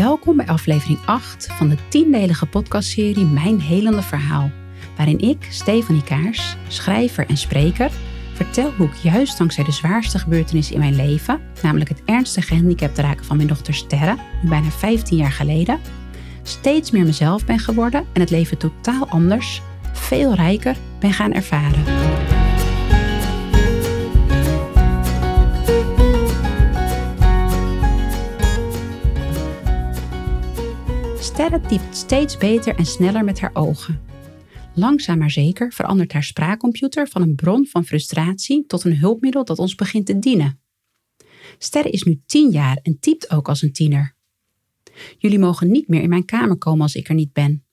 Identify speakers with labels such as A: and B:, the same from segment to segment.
A: Welkom bij aflevering 8 van de tiendelige podcastserie Mijn Helende Verhaal, waarin ik, Stefanie Kaars, schrijver en spreker, vertel hoe ik juist dankzij de zwaarste gebeurtenis in mijn leven, namelijk het ernstige gehandicapt raken van mijn dochter Sterre, nu bijna 15 jaar geleden, steeds meer mezelf ben geworden en het leven totaal anders, veel rijker ben gaan ervaren. Sterre typt steeds beter en sneller met haar ogen. Langzaam maar zeker verandert haar spraakcomputer van een bron van frustratie tot een hulpmiddel dat ons begint te dienen. Sterre is nu 10 jaar en typt ook als een tiener. Jullie mogen niet meer in mijn kamer komen als ik er niet ben.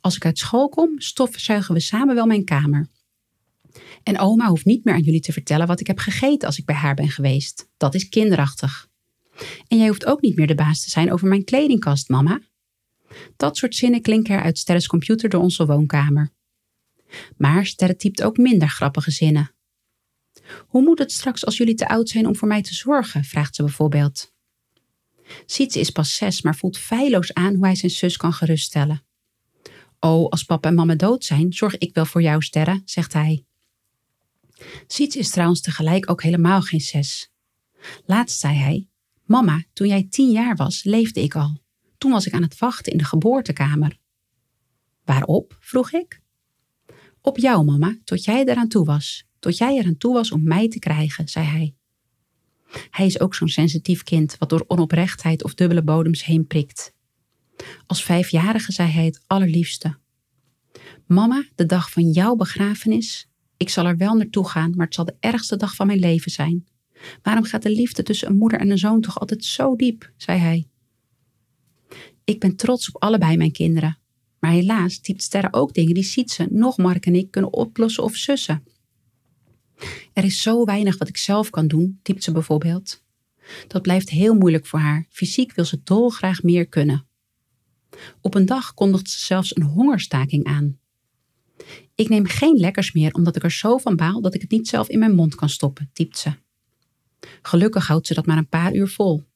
A: Als ik uit school kom, stofzuigen we samen wel mijn kamer. En oma hoeft niet meer aan jullie te vertellen wat ik heb gegeten als ik bij haar ben geweest. Dat is kinderachtig. En jij hoeft ook niet meer de baas te zijn over mijn kledingkast, mama. Dat soort zinnen klinken er uit Sterres computer door onze woonkamer. Maar Sterre typt ook minder grappige zinnen. Hoe moet het straks als jullie te oud zijn om voor mij te zorgen? vraagt ze bijvoorbeeld. Sietse is pas zes, maar voelt feilloos aan hoe hij zijn zus kan geruststellen. Oh, als papa en mama dood zijn, zorg ik wel voor jou, Sterre, zegt hij. Sietse is trouwens tegelijk ook helemaal geen zes. Laatst zei hij: Mama, toen jij tien jaar was, leefde ik al. Toen was ik aan het wachten in de geboortekamer. Waarop? vroeg ik. Op jou, mama, tot jij eraan toe was. Tot jij eraan toe was om mij te krijgen, zei hij. Hij is ook zo'n sensitief kind wat door onoprechtheid of dubbele bodems heen prikt. Als vijfjarige zei hij het allerliefste. Mama, de dag van jouw begrafenis. Ik zal er wel naartoe gaan, maar het zal de ergste dag van mijn leven zijn. Waarom gaat de liefde tussen een moeder en een zoon toch altijd zo diep? zei hij. Ik ben trots op allebei mijn kinderen. Maar helaas typt Sterre ook dingen die Sietse, nog Mark en ik kunnen oplossen of sussen. Er is zo weinig wat ik zelf kan doen, typt ze bijvoorbeeld. Dat blijft heel moeilijk voor haar. Fysiek wil ze dolgraag meer kunnen. Op een dag kondigt ze zelfs een hongerstaking aan. Ik neem geen lekkers meer omdat ik er zo van baal dat ik het niet zelf in mijn mond kan stoppen, typt ze. Gelukkig houdt ze dat maar een paar uur vol.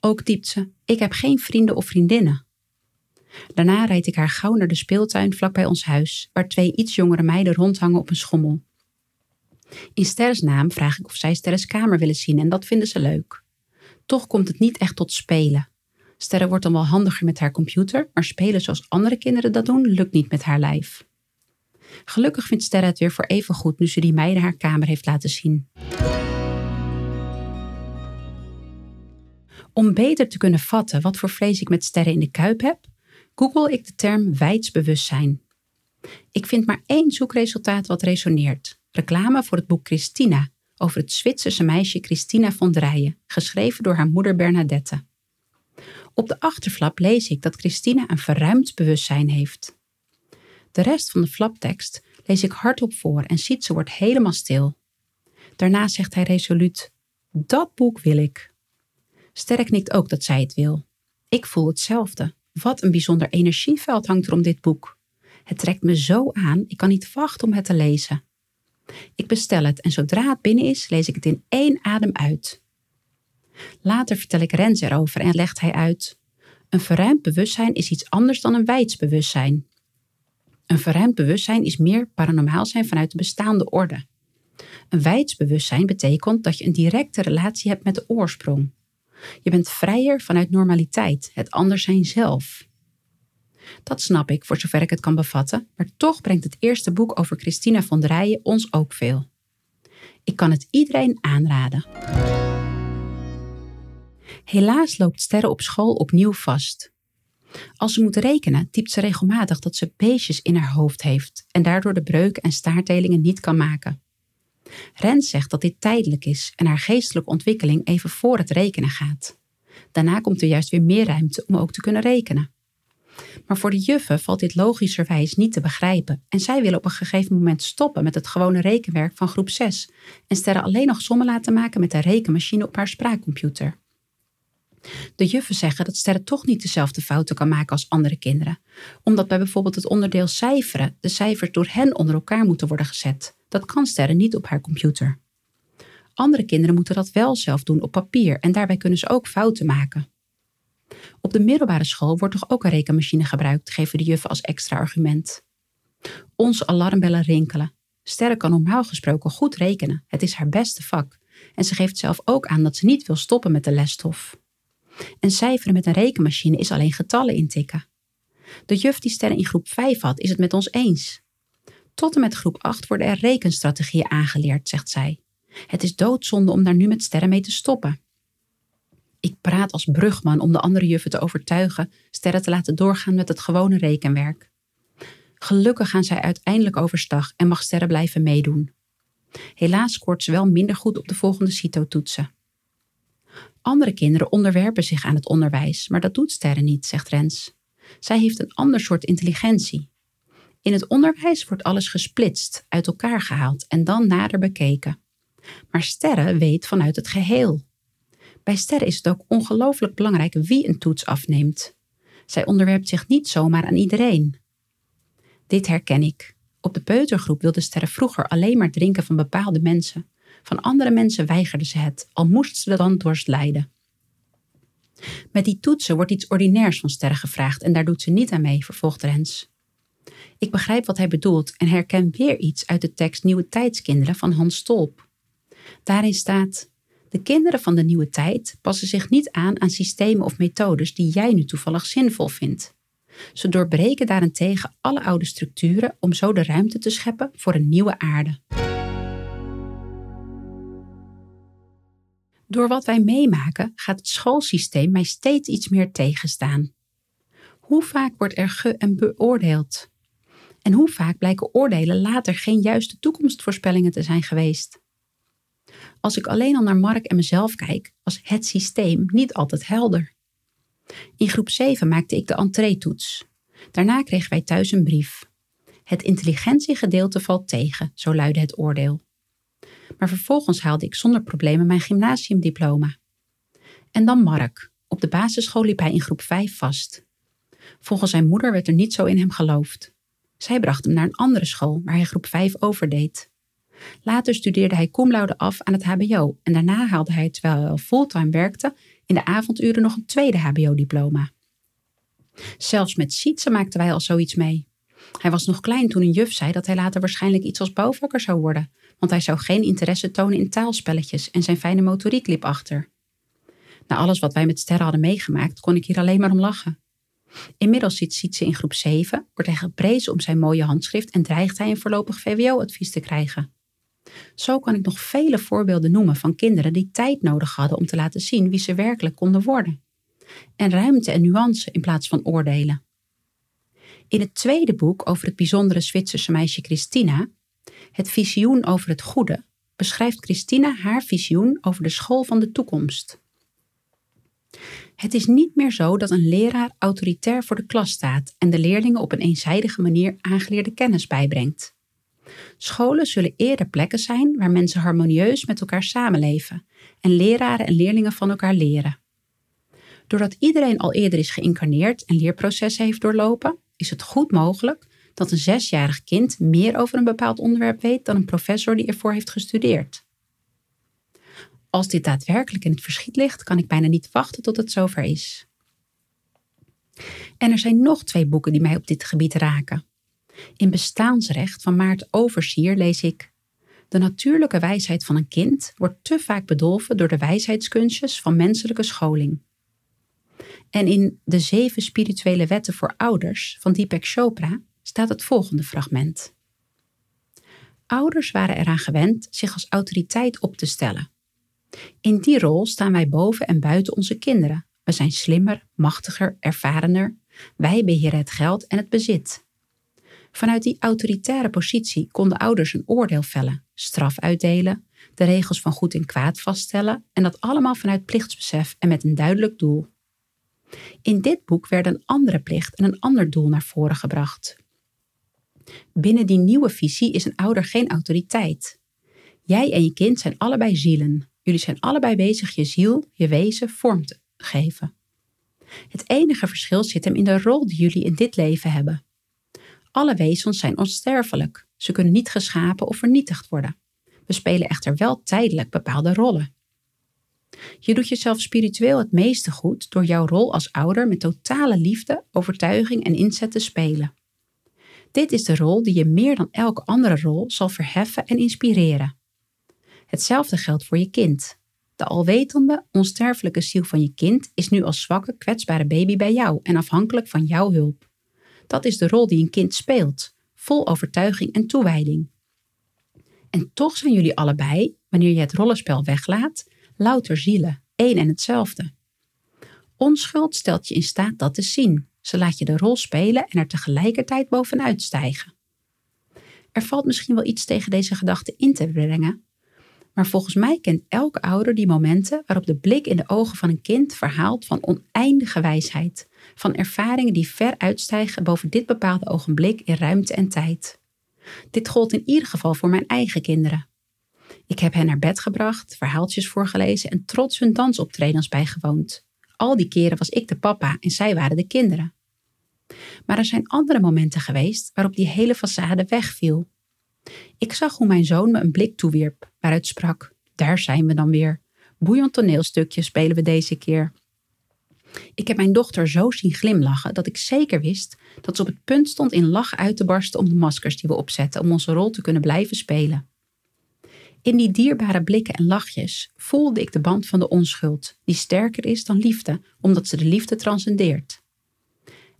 A: Ook typt ze: Ik heb geen vrienden of vriendinnen. Daarna rijd ik haar gauw naar de speeltuin vlakbij ons huis, waar twee iets jongere meiden rondhangen op een schommel. In Sterres naam vraag ik of zij Sterres kamer willen zien en dat vinden ze leuk. Toch komt het niet echt tot spelen. Sterre wordt dan wel handiger met haar computer, maar spelen zoals andere kinderen dat doen, lukt niet met haar lijf. Gelukkig vindt Sterre het weer voor even goed nu ze die meiden haar kamer heeft laten zien. Om beter te kunnen vatten wat voor vlees ik met sterren in de kuip heb, google ik de term wijdsbewustzijn. Ik vind maar één zoekresultaat wat resoneert. Reclame voor het boek Christina over het Zwitserse meisje Christina von Drijen, geschreven door haar moeder Bernadette. Op de achterflap lees ik dat Christina een verruimd bewustzijn heeft. De rest van de flaptekst lees ik hardop voor en ziet ze wordt helemaal stil. Daarna zegt hij resoluut: Dat boek wil ik. Sterk knikt ook dat zij het wil. Ik voel hetzelfde. Wat een bijzonder energieveld hangt er om dit boek. Het trekt me zo aan, ik kan niet wachten om het te lezen. Ik bestel het en zodra het binnen is, lees ik het in één adem uit. Later vertel ik Rens erover en legt hij uit. Een verruimd bewustzijn is iets anders dan een wijds bewustzijn. Een verruimd bewustzijn is meer paranormaal zijn vanuit de bestaande orde. Een wijds bewustzijn betekent dat je een directe relatie hebt met de oorsprong. Je bent vrijer vanuit normaliteit, het anders zijn zelf. Dat snap ik, voor zover ik het kan bevatten, maar toch brengt het eerste boek over Christina von Drijen ons ook veel. Ik kan het iedereen aanraden. Helaas loopt Sterre op school opnieuw vast. Als ze moet rekenen, typt ze regelmatig dat ze beestjes in haar hoofd heeft en daardoor de breuken en staartdelingen niet kan maken. Rens zegt dat dit tijdelijk is en haar geestelijke ontwikkeling even voor het rekenen gaat. Daarna komt er juist weer meer ruimte om ook te kunnen rekenen. Maar voor de juffen valt dit logischerwijs niet te begrijpen en zij willen op een gegeven moment stoppen met het gewone rekenwerk van groep 6 en Sterre alleen nog sommen laten maken met de rekenmachine op haar spraakcomputer. De juffen zeggen dat Sterre toch niet dezelfde fouten kan maken als andere kinderen, omdat bij bijvoorbeeld het onderdeel cijferen de cijfers door hen onder elkaar moeten worden gezet. Dat kan Sterre niet op haar computer. Andere kinderen moeten dat wel zelf doen op papier en daarbij kunnen ze ook fouten maken. Op de middelbare school wordt toch ook een rekenmachine gebruikt, geven de juffen als extra argument. Onze alarmbellen rinkelen. Sterre kan normaal gesproken goed rekenen. Het is haar beste vak. En ze geeft zelf ook aan dat ze niet wil stoppen met de lesstof. En cijferen met een rekenmachine is alleen getallen intikken. De juf die Sterre in groep 5 had, is het met ons eens. Tot en met groep 8 worden er rekenstrategieën aangeleerd, zegt zij. Het is doodzonde om daar nu met Sterre mee te stoppen. Ik praat als brugman om de andere juffen te overtuigen Sterre te laten doorgaan met het gewone rekenwerk. Gelukkig gaan zij uiteindelijk overstag en mag Sterre blijven meedoen. Helaas scoort ze wel minder goed op de volgende CITO-toetsen. Andere kinderen onderwerpen zich aan het onderwijs, maar dat doet Sterre niet, zegt Rens. Zij heeft een ander soort intelligentie. In het onderwijs wordt alles gesplitst, uit elkaar gehaald en dan nader bekeken. Maar Sterre weet vanuit het geheel. Bij Sterre is het ook ongelooflijk belangrijk wie een toets afneemt. Zij onderwerpt zich niet zomaar aan iedereen. Dit herken ik. Op de peutergroep wilde Sterre vroeger alleen maar drinken van bepaalde mensen. Van andere mensen weigerde ze het, al moest ze dan dorst lijden. Met die toetsen wordt iets ordinairs van Sterre gevraagd en daar doet ze niet aan mee, vervolgt Rens. Ik begrijp wat hij bedoelt en herken weer iets uit de tekst Nieuwe Tijdskinderen van Hans Stolp. Daarin staat: De kinderen van de nieuwe tijd passen zich niet aan aan systemen of methodes die jij nu toevallig zinvol vindt. Ze doorbreken daarentegen alle oude structuren om zo de ruimte te scheppen voor een nieuwe aarde. Door wat wij meemaken gaat het schoolsysteem mij steeds iets meer tegenstaan. Hoe vaak wordt er ge- en beoordeeld? En hoe vaak blijken oordelen later geen juiste toekomstvoorspellingen te zijn geweest? Als ik alleen al naar Mark en mezelf kijk, was het systeem niet altijd helder. In groep 7 maakte ik de entreetoets. Daarna kregen wij thuis een brief. Het intelligentiegedeelte valt tegen, zo luidde het oordeel. Maar vervolgens haalde ik zonder problemen mijn gymnasiumdiploma. En dan Mark. Op de basisschool liep hij in groep 5 vast. Volgens zijn moeder werd er niet zo in hem geloofd. Zij bracht hem naar een andere school waar hij groep 5 overdeed. Later studeerde hij cum laude af aan het HBO en daarna haalde hij, terwijl hij al fulltime werkte, in de avonduren nog een tweede HBO-diploma. Zelfs met Sietse maakten wij al zoiets mee. Hij was nog klein toen een juf zei dat hij later waarschijnlijk iets als bouwvakker zou worden, want hij zou geen interesse tonen in taalspelletjes en zijn fijne motoriek liep achter. Na alles wat wij met Sterren hadden meegemaakt, kon ik hier alleen maar om lachen. Inmiddels zit Sietse in groep 7, wordt hij geprezen om zijn mooie handschrift en dreigt hij een voorlopig VWO-advies te krijgen. Zo kan ik nog vele voorbeelden noemen van kinderen die tijd nodig hadden om te laten zien wie ze werkelijk konden worden. En ruimte en nuance in plaats van oordelen. In het tweede boek over het bijzondere Zwitserse meisje Christina, Het visioen over het goede, beschrijft Christina haar visioen over de school van de toekomst. Het is niet meer zo dat een leraar autoritair voor de klas staat en de leerlingen op een eenzijdige manier aangeleerde kennis bijbrengt. Scholen zullen eerder plekken zijn waar mensen harmonieus met elkaar samenleven en leraren en leerlingen van elkaar leren. Doordat iedereen al eerder is geïncarneerd en leerprocessen heeft doorlopen, is het goed mogelijk dat een zesjarig kind meer over een bepaald onderwerp weet dan een professor die ervoor heeft gestudeerd. Als dit daadwerkelijk in het verschiet ligt, kan ik bijna niet wachten tot het zover is. En er zijn nog twee boeken die mij op dit gebied raken. In Bestaansrecht van Maarten Oversier lees ik: De natuurlijke wijsheid van een kind wordt te vaak bedolven door de wijsheidskunstjes van menselijke scholing. En in De Zeven Spirituele Wetten voor Ouders van Deepak Chopra staat het volgende fragment. Ouders waren eraan gewend zich als autoriteit op te stellen. In die rol staan wij boven en buiten onze kinderen. We zijn slimmer, machtiger, ervarener. Wij beheren het geld en het bezit. Vanuit die autoritaire positie konden ouders een oordeel vellen, straf uitdelen, de regels van goed en kwaad vaststellen en dat allemaal vanuit plichtsbesef en met een duidelijk doel. In dit boek werden een andere plicht en een ander doel naar voren gebracht. Binnen die nieuwe visie is een ouder geen autoriteit. Jij en je kind zijn allebei zielen. Jullie zijn allebei bezig je ziel, je wezen vorm te geven. Het enige verschil zit hem in de rol die jullie in dit leven hebben. Alle wezens zijn onsterfelijk. Ze kunnen niet geschapen of vernietigd worden. We spelen echter wel tijdelijk bepaalde rollen. Je doet jezelf spiritueel het meeste goed door jouw rol als ouder met totale liefde, overtuiging en inzet te spelen. Dit is de rol die je meer dan elke andere rol zal verheffen en inspireren. Hetzelfde geldt voor je kind. De alwetende, onsterfelijke ziel van je kind is nu als zwakke, kwetsbare baby bij jou en afhankelijk van jouw hulp. Dat is de rol die een kind speelt, vol overtuiging en toewijding. En toch zijn jullie allebei, wanneer je het rollenspel weglaat, louter zielen, één en hetzelfde. Onschuld stelt je in staat dat te zien. Ze laat je de rol spelen en er tegelijkertijd bovenuit stijgen. Er valt misschien wel iets tegen deze gedachte in te brengen, maar volgens mij kent elke ouder die momenten waarop de blik in de ogen van een kind verhaalt van oneindige wijsheid, van ervaringen die ver uitstijgen boven dit bepaalde ogenblik in ruimte en tijd. Dit gold in ieder geval voor mijn eigen kinderen. Ik heb hen naar bed gebracht, verhaaltjes voorgelezen en trots hun dansoptredens bijgewoond. Al die keren was ik de papa en zij waren de kinderen. Maar er zijn andere momenten geweest waarop die hele façade wegviel. Ik zag hoe mijn zoon me een blik toewierp, waaruit sprak: Daar zijn we dan weer. Boeiend toneelstukje spelen we deze keer. Ik heb mijn dochter zo zien glimlachen dat ik zeker wist dat ze op het punt stond in lach uit te barsten om de maskers die we opzetten om onze rol te kunnen blijven spelen. In die dierbare blikken en lachjes voelde ik de band van de onschuld, die sterker is dan liefde, omdat ze de liefde transcendeert.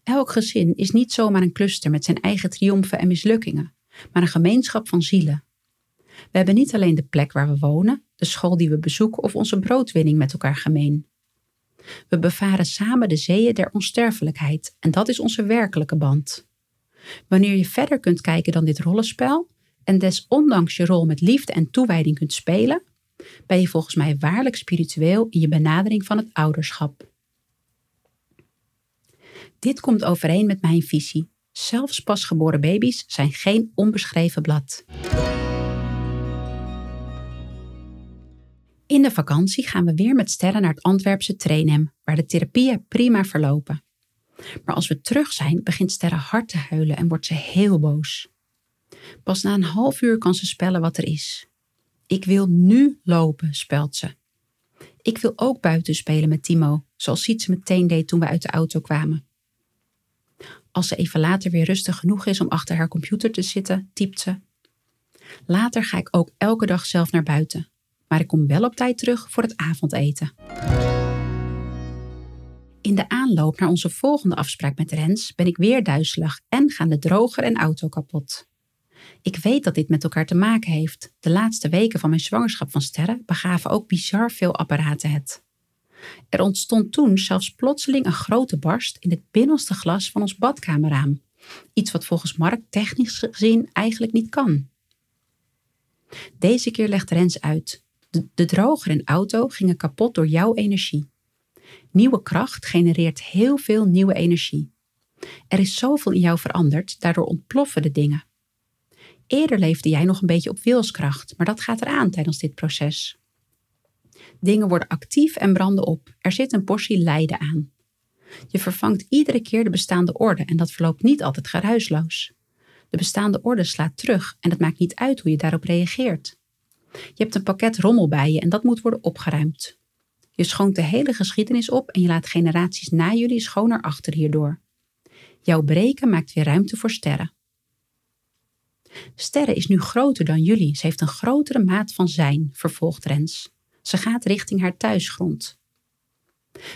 A: Elk gezin is niet zomaar een cluster met zijn eigen triomfen en mislukkingen, maar een gemeenschap van zielen. We hebben niet alleen de plek waar we wonen, de school die we bezoeken of onze broodwinning met elkaar gemeen. We bevaren samen de zeeën der onsterfelijkheid en dat is onze werkelijke band. Wanneer je verder kunt kijken dan dit rollenspel en desondanks je rol met liefde en toewijding kunt spelen, ben je volgens mij waarlijk spiritueel in je benadering van het ouderschap. Dit komt overeen met mijn visie. Zelfs pasgeboren baby's zijn geen onbeschreven blad. In de vakantie gaan we weer met Sterren naar het Antwerpse Trainem, waar de therapieën prima verlopen. Maar als we terug zijn, begint Sterre hard te huilen en wordt ze heel boos. Pas na een half uur kan ze spellen wat er is. Ik wil nu lopen, spelt ze. Ik wil ook buiten spelen met Timo, zoals Sietse meteen deed toen we uit de auto kwamen. Als ze even later weer rustig genoeg is om achter haar computer te zitten, typt ze. Later ga ik ook elke dag zelf naar buiten, maar ik kom wel op tijd terug voor het avondeten. In de aanloop naar onze volgende afspraak met Rens ben ik weer duizelig en gaan de droger en auto kapot. Ik weet dat dit met elkaar te maken heeft. De laatste weken van mijn zwangerschap van Sterren begaven ook bizar veel apparaten het. Er ontstond toen zelfs plotseling een grote barst in het binnenste glas van ons badkamerraam. Iets wat volgens Mark technisch gezien eigenlijk niet kan. Deze keer legt Rens uit. De, de droger en auto gingen kapot door jouw energie. Nieuwe kracht genereert heel veel nieuwe energie. Er is zoveel in jou veranderd, daardoor ontploffen de dingen. Eerder leefde jij nog een beetje op wilskracht, maar dat gaat eraan tijdens dit proces. Dingen worden actief en branden op. Er zit een portie lijden aan. Je vervangt iedere keer de bestaande orde en dat verloopt niet altijd geruisloos. De bestaande orde slaat terug en het maakt niet uit hoe je daarop reageert. Je hebt een pakket rommel bij je en dat moet worden opgeruimd. Je schoont de hele geschiedenis op en je laat generaties na jullie schoner achter hierdoor. Jouw breken maakt weer ruimte voor sterren. Sterren is nu groter dan jullie. Ze heeft een grotere maat van zijn, vervolgt Rens. Ze gaat richting haar thuisgrond.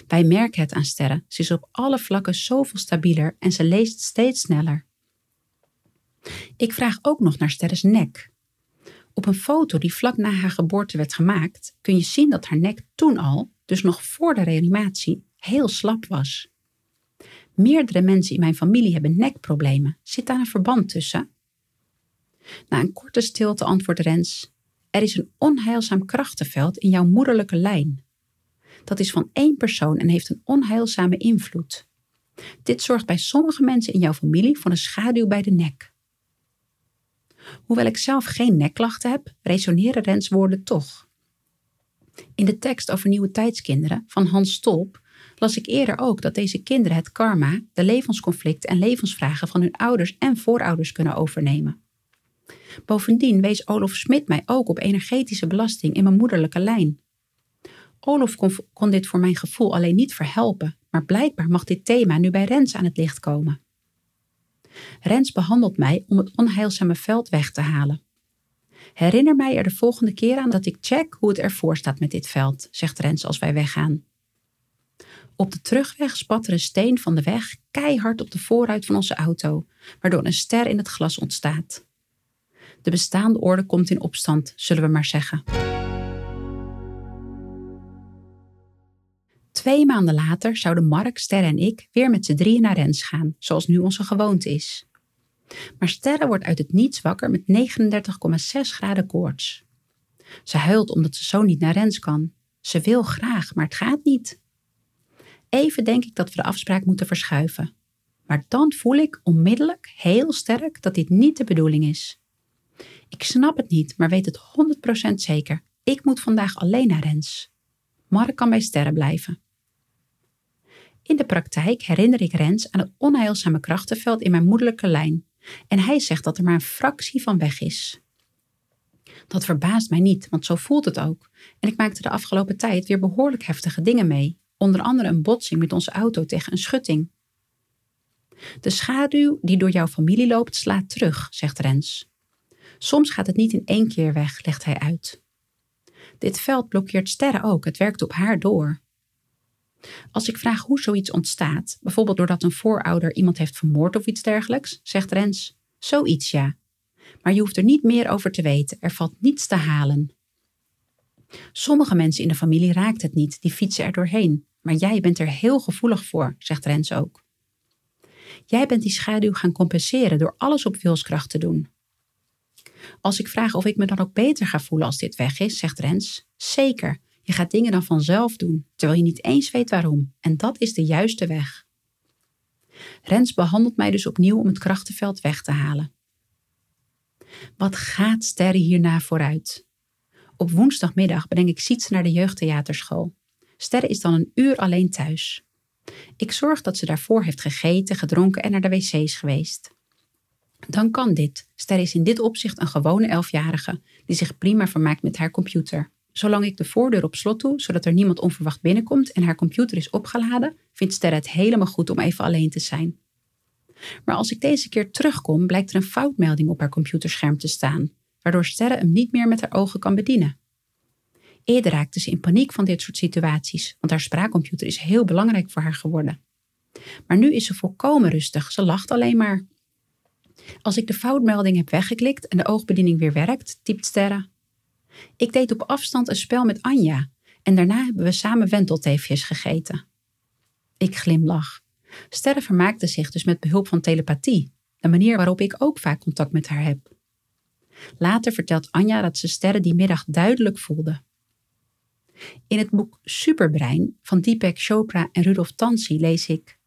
A: Wij merken het aan Sterren. Ze is op alle vlakken zoveel stabieler en ze leest steeds sneller. Ik vraag ook nog naar Sterres nek. Op een foto die vlak na haar geboorte werd gemaakt, kun je zien dat haar nek toen al, dus nog voor de reanimatie, heel slap was. Meerdere mensen in mijn familie hebben nekproblemen. Zit daar een verband tussen? Na een korte stilte antwoordt Rens: Er is een onheilzaam krachtenveld in jouw moederlijke lijn. Dat is van één persoon en heeft een onheilzame invloed. Dit zorgt bij sommige mensen in jouw familie voor een schaduw bij de nek. Hoewel ik zelf geen nekklachten heb, resoneren Rens woorden toch. In de tekst over nieuwe tijdskinderen van Hans Stolp las ik eerder ook dat deze kinderen het karma, de levensconflicten en levensvragen van hun ouders en voorouders kunnen overnemen. Bovendien wees Olof Smit mij ook op energetische belasting in mijn moederlijke lijn. Olof kon, dit voor mijn gevoel alleen niet verhelpen, maar blijkbaar mag dit thema nu bij Rens aan het licht komen. Rens behandelt mij om het onheilzame veld weg te halen. Herinner mij er de volgende keer aan dat ik check hoe het ervoor staat met dit veld, zegt Rens als wij weggaan. Op de terugweg spat er een steen van de weg keihard op de voorruit van onze auto, waardoor een ster in het glas ontstaat. De bestaande orde komt in opstand, zullen we maar zeggen. Twee maanden later zouden Mark, Sterre en ik weer met z'n drieën naar Rens gaan, zoals nu onze gewoonte is. Maar Sterre wordt uit het niets wakker met 39,6 graden koorts. Ze huilt omdat ze zo niet naar Rens kan. Ze wil graag, maar het gaat niet. Even denk ik dat we de afspraak moeten verschuiven. Maar dan voel ik onmiddellijk heel sterk dat dit niet de bedoeling is. Ik snap het niet, maar weet het 100% zeker. Ik moet vandaag alleen naar Rens. Mark kan bij Sterren blijven. In de praktijk herinner ik Rens aan het onheilzame krachtenveld in mijn moederlijke lijn. En hij zegt dat er maar een fractie van weg is. Dat verbaast mij niet, want zo voelt het ook. En ik maakte de afgelopen tijd weer behoorlijk heftige dingen mee. Onder andere een botsing met onze auto tegen een schutting. De schaduw die door jouw familie loopt slaat terug, zegt Rens. Soms gaat het niet in één keer weg, legt hij uit. Dit veld blokkeert sterren ook, het werkt op haar door. Als ik vraag hoe zoiets ontstaat, bijvoorbeeld doordat een voorouder iemand heeft vermoord of iets dergelijks, zegt Rens, zoiets ja. Maar je hoeft er niet meer over te weten, er valt niets te halen. Sommige mensen in de familie raakt het niet, die fietsen er doorheen. Maar jij bent er heel gevoelig voor, zegt Rens ook. Jij bent die schaduw gaan compenseren door alles op wilskracht te doen. Als ik vraag of ik me dan ook beter ga voelen als dit weg is, zegt Rens, zeker. Je gaat dingen dan vanzelf doen, terwijl je niet eens weet waarom. En dat is de juiste weg. Rens behandelt mij dus opnieuw om het krachtenveld weg te halen. Wat gaat Sterre hierna vooruit? Op woensdagmiddag breng ik Sietse naar de jeugdtheaterschool. Sterre is dan een uur alleen thuis. Ik zorg dat ze daarvoor heeft gegeten, gedronken en naar de wc's geweest. Dan kan dit. Ster is in dit opzicht een gewone elfjarige die zich prima vermaakt met haar computer. Zolang ik de voordeur op slot doe, zodat er niemand onverwacht binnenkomt en haar computer is opgeladen, vindt Ster het helemaal goed om even alleen te zijn. Maar als ik deze keer terugkom, blijkt er een foutmelding op haar computerscherm te staan, waardoor Sterre hem niet meer met haar ogen kan bedienen. Eerder raakte ze in paniek van dit soort situaties, want haar spraakcomputer is heel belangrijk voor haar geworden. Maar nu is ze volkomen rustig, ze lacht alleen maar. Als ik de foutmelding heb weggeklikt en de oogbediening weer werkt, typt Sterre. Ik deed op afstand een spel met Anja en daarna hebben we samen wentelteefjes gegeten. Ik glimlach. Sterre vermaakte zich dus met behulp van telepathie, een manier waarop ik ook vaak contact met haar heb. Later vertelt Anja dat ze Sterre die middag duidelijk voelde. In het boek Superbrein van Deepak Chopra en Rudolf Tansi lees ik.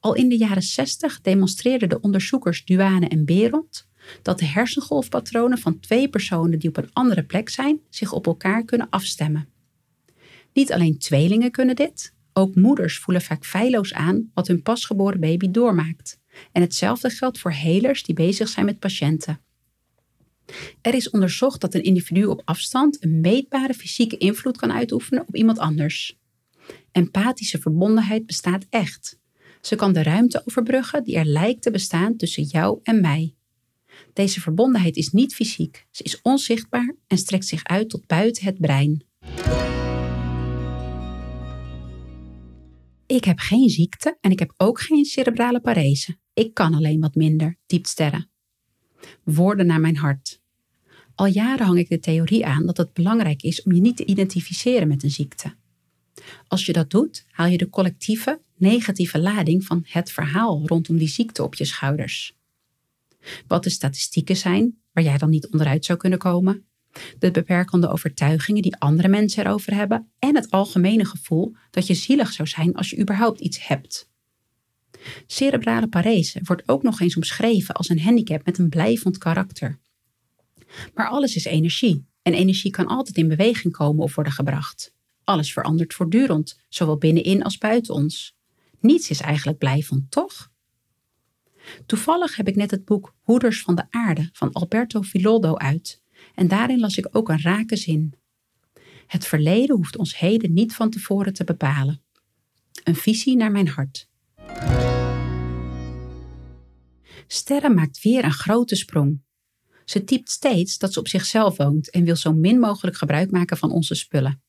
A: Al in de jaren 60 demonstreerden de onderzoekers Duane en Berend dat de hersengolfpatronen van twee personen die op een andere plek zijn zich op elkaar kunnen afstemmen. Niet alleen tweelingen kunnen dit, ook moeders voelen vaak feilloos aan wat hun pasgeboren baby doormaakt. En hetzelfde geldt voor helers die bezig zijn met patiënten. Er is onderzocht dat een individu op afstand een meetbare fysieke invloed kan uitoefenen op iemand anders. Empathische verbondenheid bestaat echt. Ze kan de ruimte overbruggen die er lijkt te bestaan tussen jou en mij. Deze verbondenheid is niet fysiek, ze is onzichtbaar en strekt zich uit tot buiten het brein. Ik heb geen ziekte en ik heb ook geen cerebrale parese. Ik kan alleen wat minder, diept Sterre. Woorden naar mijn hart. Al jaren hang ik de theorie aan dat het belangrijk is om je niet te identificeren met een ziekte. Als je dat doet, haal je de collectieve, negatieve lading van het verhaal rondom die ziekte op je schouders. Wat de statistieken zijn, waar jij dan niet onderuit zou kunnen komen, de beperkende overtuigingen die andere mensen erover hebben en het algemene gevoel dat je zielig zou zijn als je überhaupt iets hebt. Cerebrale parese wordt ook nog eens omschreven als een handicap met een blijvend karakter. Maar alles is energie en energie kan altijd in beweging komen of worden gebracht. Alles verandert voortdurend, zowel binnenin als buiten ons. Niets is eigenlijk blijvend, toch? Toevallig heb ik net het boek Hoeders van de Aarde van Alberto Filoldo uit en daarin las ik ook een rake zin. Het verleden hoeft ons heden niet van tevoren te bepalen. Een visie naar mijn hart. Sterren maakt weer een grote sprong. Ze typt steeds dat ze op zichzelf woont en wil zo min mogelijk gebruik maken van onze spullen.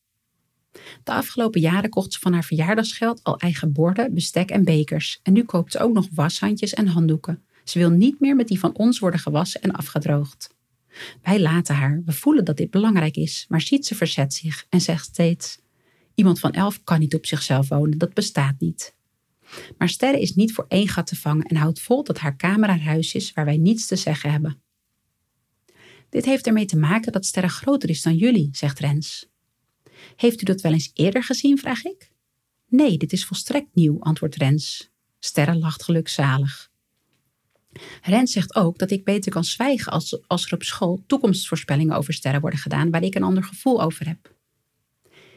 A: De afgelopen jaren kocht ze van haar verjaardagsgeld al eigen borden, bestek en bekers. En nu koopt ze ook nog washandjes en handdoeken. Ze wil niet meer met die van ons worden gewassen en afgedroogd. Wij laten haar, we voelen dat dit belangrijk is, maar ziet ze verzet zich en zegt steeds: Iemand van elf kan niet op zichzelf wonen, dat bestaat niet. Maar Sterre is niet voor één gat te vangen en houdt vol dat haar kamer haar huis is waar wij niets te zeggen hebben. Dit heeft ermee te maken dat Sterre groter is dan jullie, zegt Rens. Heeft u dat wel eens eerder gezien, vraag ik. Nee, dit is volstrekt nieuw, antwoordt Rens. Sterre lacht gelukzalig. Rens zegt ook dat ik beter kan zwijgen als, als er op school toekomstvoorspellingen over sterren worden gedaan waar ik een ander gevoel over heb.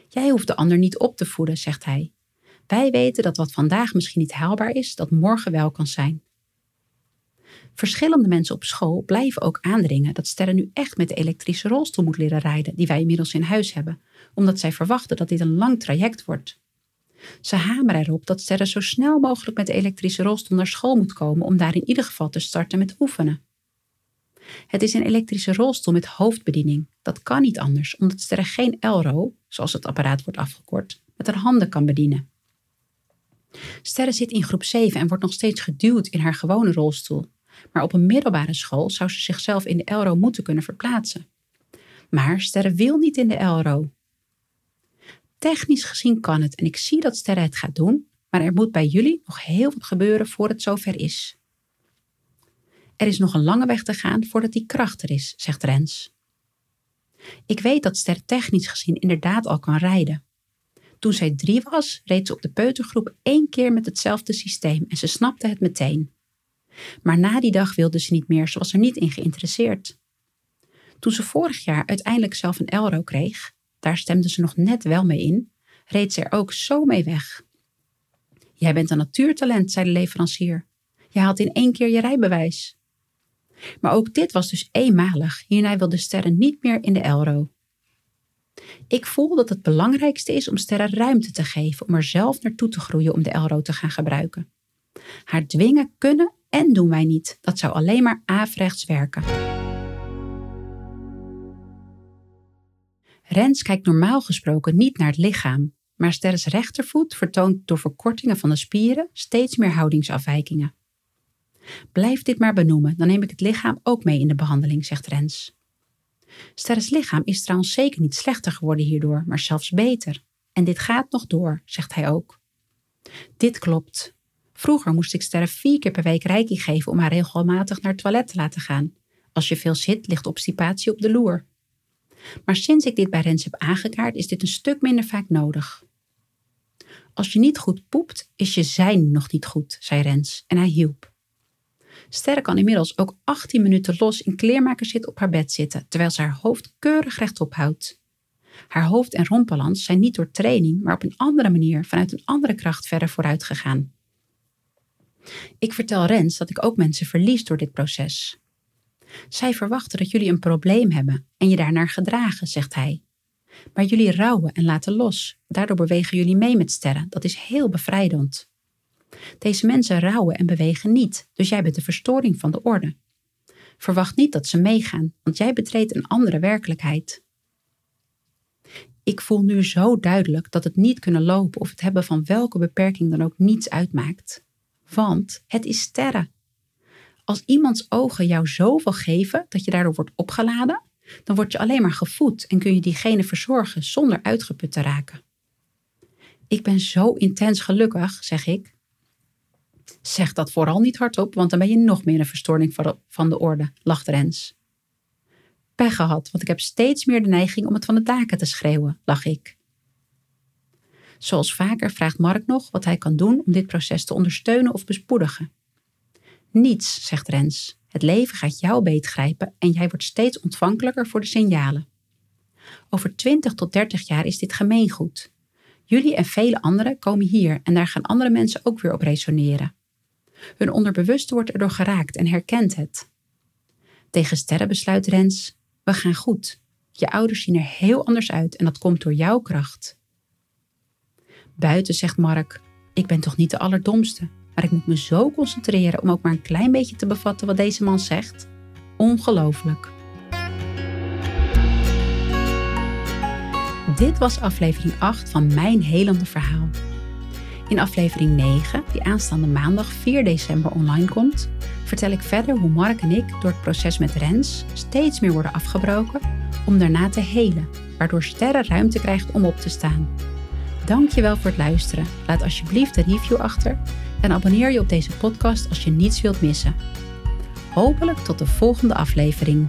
A: Jij hoeft de ander niet op te voeden, zegt hij. Wij weten dat wat vandaag misschien niet haalbaar is, dat morgen wel kan zijn. Verschillende mensen op school blijven ook aandringen dat Sterren nu echt met de elektrische rolstoel moet leren rijden, die wij inmiddels in huis hebben, omdat zij verwachten dat dit een lang traject wordt. Ze hameren erop dat Sterren zo snel mogelijk met de elektrische rolstoel naar school moet komen om daar in ieder geval te starten met oefenen. Het is een elektrische rolstoel met hoofdbediening. Dat kan niet anders, omdat Sterren geen Elro, zoals het apparaat wordt afgekort, met haar handen kan bedienen. Sterre zit in groep 7 en wordt nog steeds geduwd in haar gewone rolstoel. Maar op een middelbare school zou ze zichzelf in de Elro moeten kunnen verplaatsen. Maar Sterre wil niet in de Elro. Technisch gezien kan het en ik zie dat Sterre het gaat doen, maar er moet bij jullie nog heel wat gebeuren voor het zover is. Er is nog een lange weg te gaan voordat die kracht er is, zegt Rens. Ik weet dat Ster technisch gezien inderdaad al kan rijden. Toen zij drie was, reed ze op de peutergroep één keer met hetzelfde systeem en ze snapte het meteen. Maar na die dag wilde ze niet meer, ze was er niet in geïnteresseerd. Toen ze vorig jaar uiteindelijk zelf een Elro kreeg, daar stemde ze nog net wel mee in, reed ze er ook zo mee weg. Jij bent een natuurtalent, zei de leverancier. Je haalt in één keer je rijbewijs. Maar ook dit was dus eenmalig. Hierna wilde Sterren niet meer in de Elro. Ik voel dat het belangrijkste is om Sterren ruimte te geven om er zelf naartoe te groeien om de Elro te gaan gebruiken. Haar dwingen kunnen en doen wij niet. Dat zou alleen maar averechts werken. Rens kijkt normaal gesproken niet naar het lichaam, maar Sterres rechtervoet vertoont door verkortingen van de spieren steeds meer houdingsafwijkingen. Blijf dit maar benoemen, dan neem ik het lichaam ook mee in de behandeling, zegt Rens. Sterres lichaam is trouwens zeker niet slechter geworden hierdoor, maar zelfs beter. En dit gaat nog door, zegt hij ook. Dit klopt. Vroeger moest ik Sterre vier keer per week reiki geven om haar regelmatig naar het toilet te laten gaan. Als je veel zit, ligt obstipatie op de loer. Maar sinds ik dit bij Rens heb aangekaart, is dit een stuk minder vaak nodig. Als je niet goed poept, is je zijn nog niet goed, zei Rens en hij hielp. Sterre kan inmiddels ook 18 minuten los in kleermakerszit op haar bed zitten, terwijl ze haar hoofd keurig rechtop houdt. Haar hoofd- en rompbalans zijn niet door training, maar op een andere manier vanuit een andere kracht verder vooruit gegaan. Ik vertel Rens dat ik ook mensen verlies door dit proces. Zij verwachten dat jullie een probleem hebben en je daarnaar gedragen, zegt hij. Maar jullie rouwen en laten los. Daardoor bewegen jullie mee met sterren. Dat is heel bevrijdend. Deze mensen rouwen en bewegen niet, dus jij bent de verstoring van de orde. Verwacht niet dat ze meegaan, want jij betreedt een andere werkelijkheid. Ik voel nu zo duidelijk dat het niet kunnen lopen of het hebben van welke beperking dan ook niets uitmaakt. Want het is sterren. Als iemands ogen jou zoveel geven dat je daardoor wordt opgeladen, dan word je alleen maar gevoed en kun je diegene verzorgen zonder uitgeput te raken. Ik ben zo intens gelukkig, zeg ik, Zeg dat vooral niet hardop, want dan ben je nog meer een verstoring van de orde, lacht Rens. Pech gehad, want ik heb steeds meer de neiging om het van de daken te schreeuwen, lach ik. Zoals vaker vraagt Mark nog wat hij kan doen om dit proces te ondersteunen of bespoedigen. Niets, zegt Rens. Het leven gaat jou beetgrijpen en jij wordt steeds ontvankelijker voor de signalen. Over 20 tot 30 jaar is dit gemeengoed. Jullie en vele anderen komen hier en daar gaan andere mensen ook weer op resoneren. Hun onderbewuste wordt erdoor geraakt en herkent het. Tegen sterren besluit Rens, we gaan goed. Je ouders zien er heel anders uit en dat komt door jouw kracht. Buiten zegt Mark: Ik ben toch niet de allerdomste, maar ik moet me zo concentreren om ook maar een klein beetje te bevatten wat deze man zegt. Ongelooflijk. Dit was aflevering 8 van Mijn Helende Verhaal. In aflevering 9, die aanstaande maandag 4 december online komt, vertel ik verder hoe Mark en ik door het proces met Rens steeds meer worden afgebroken om daarna te helen, waardoor Sterren ruimte krijgt om op te staan. Dankjewel voor het luisteren. Laat alsjeblieft een review achter en abonneer je op deze podcast als je niets wilt missen. Hopelijk tot de volgende aflevering.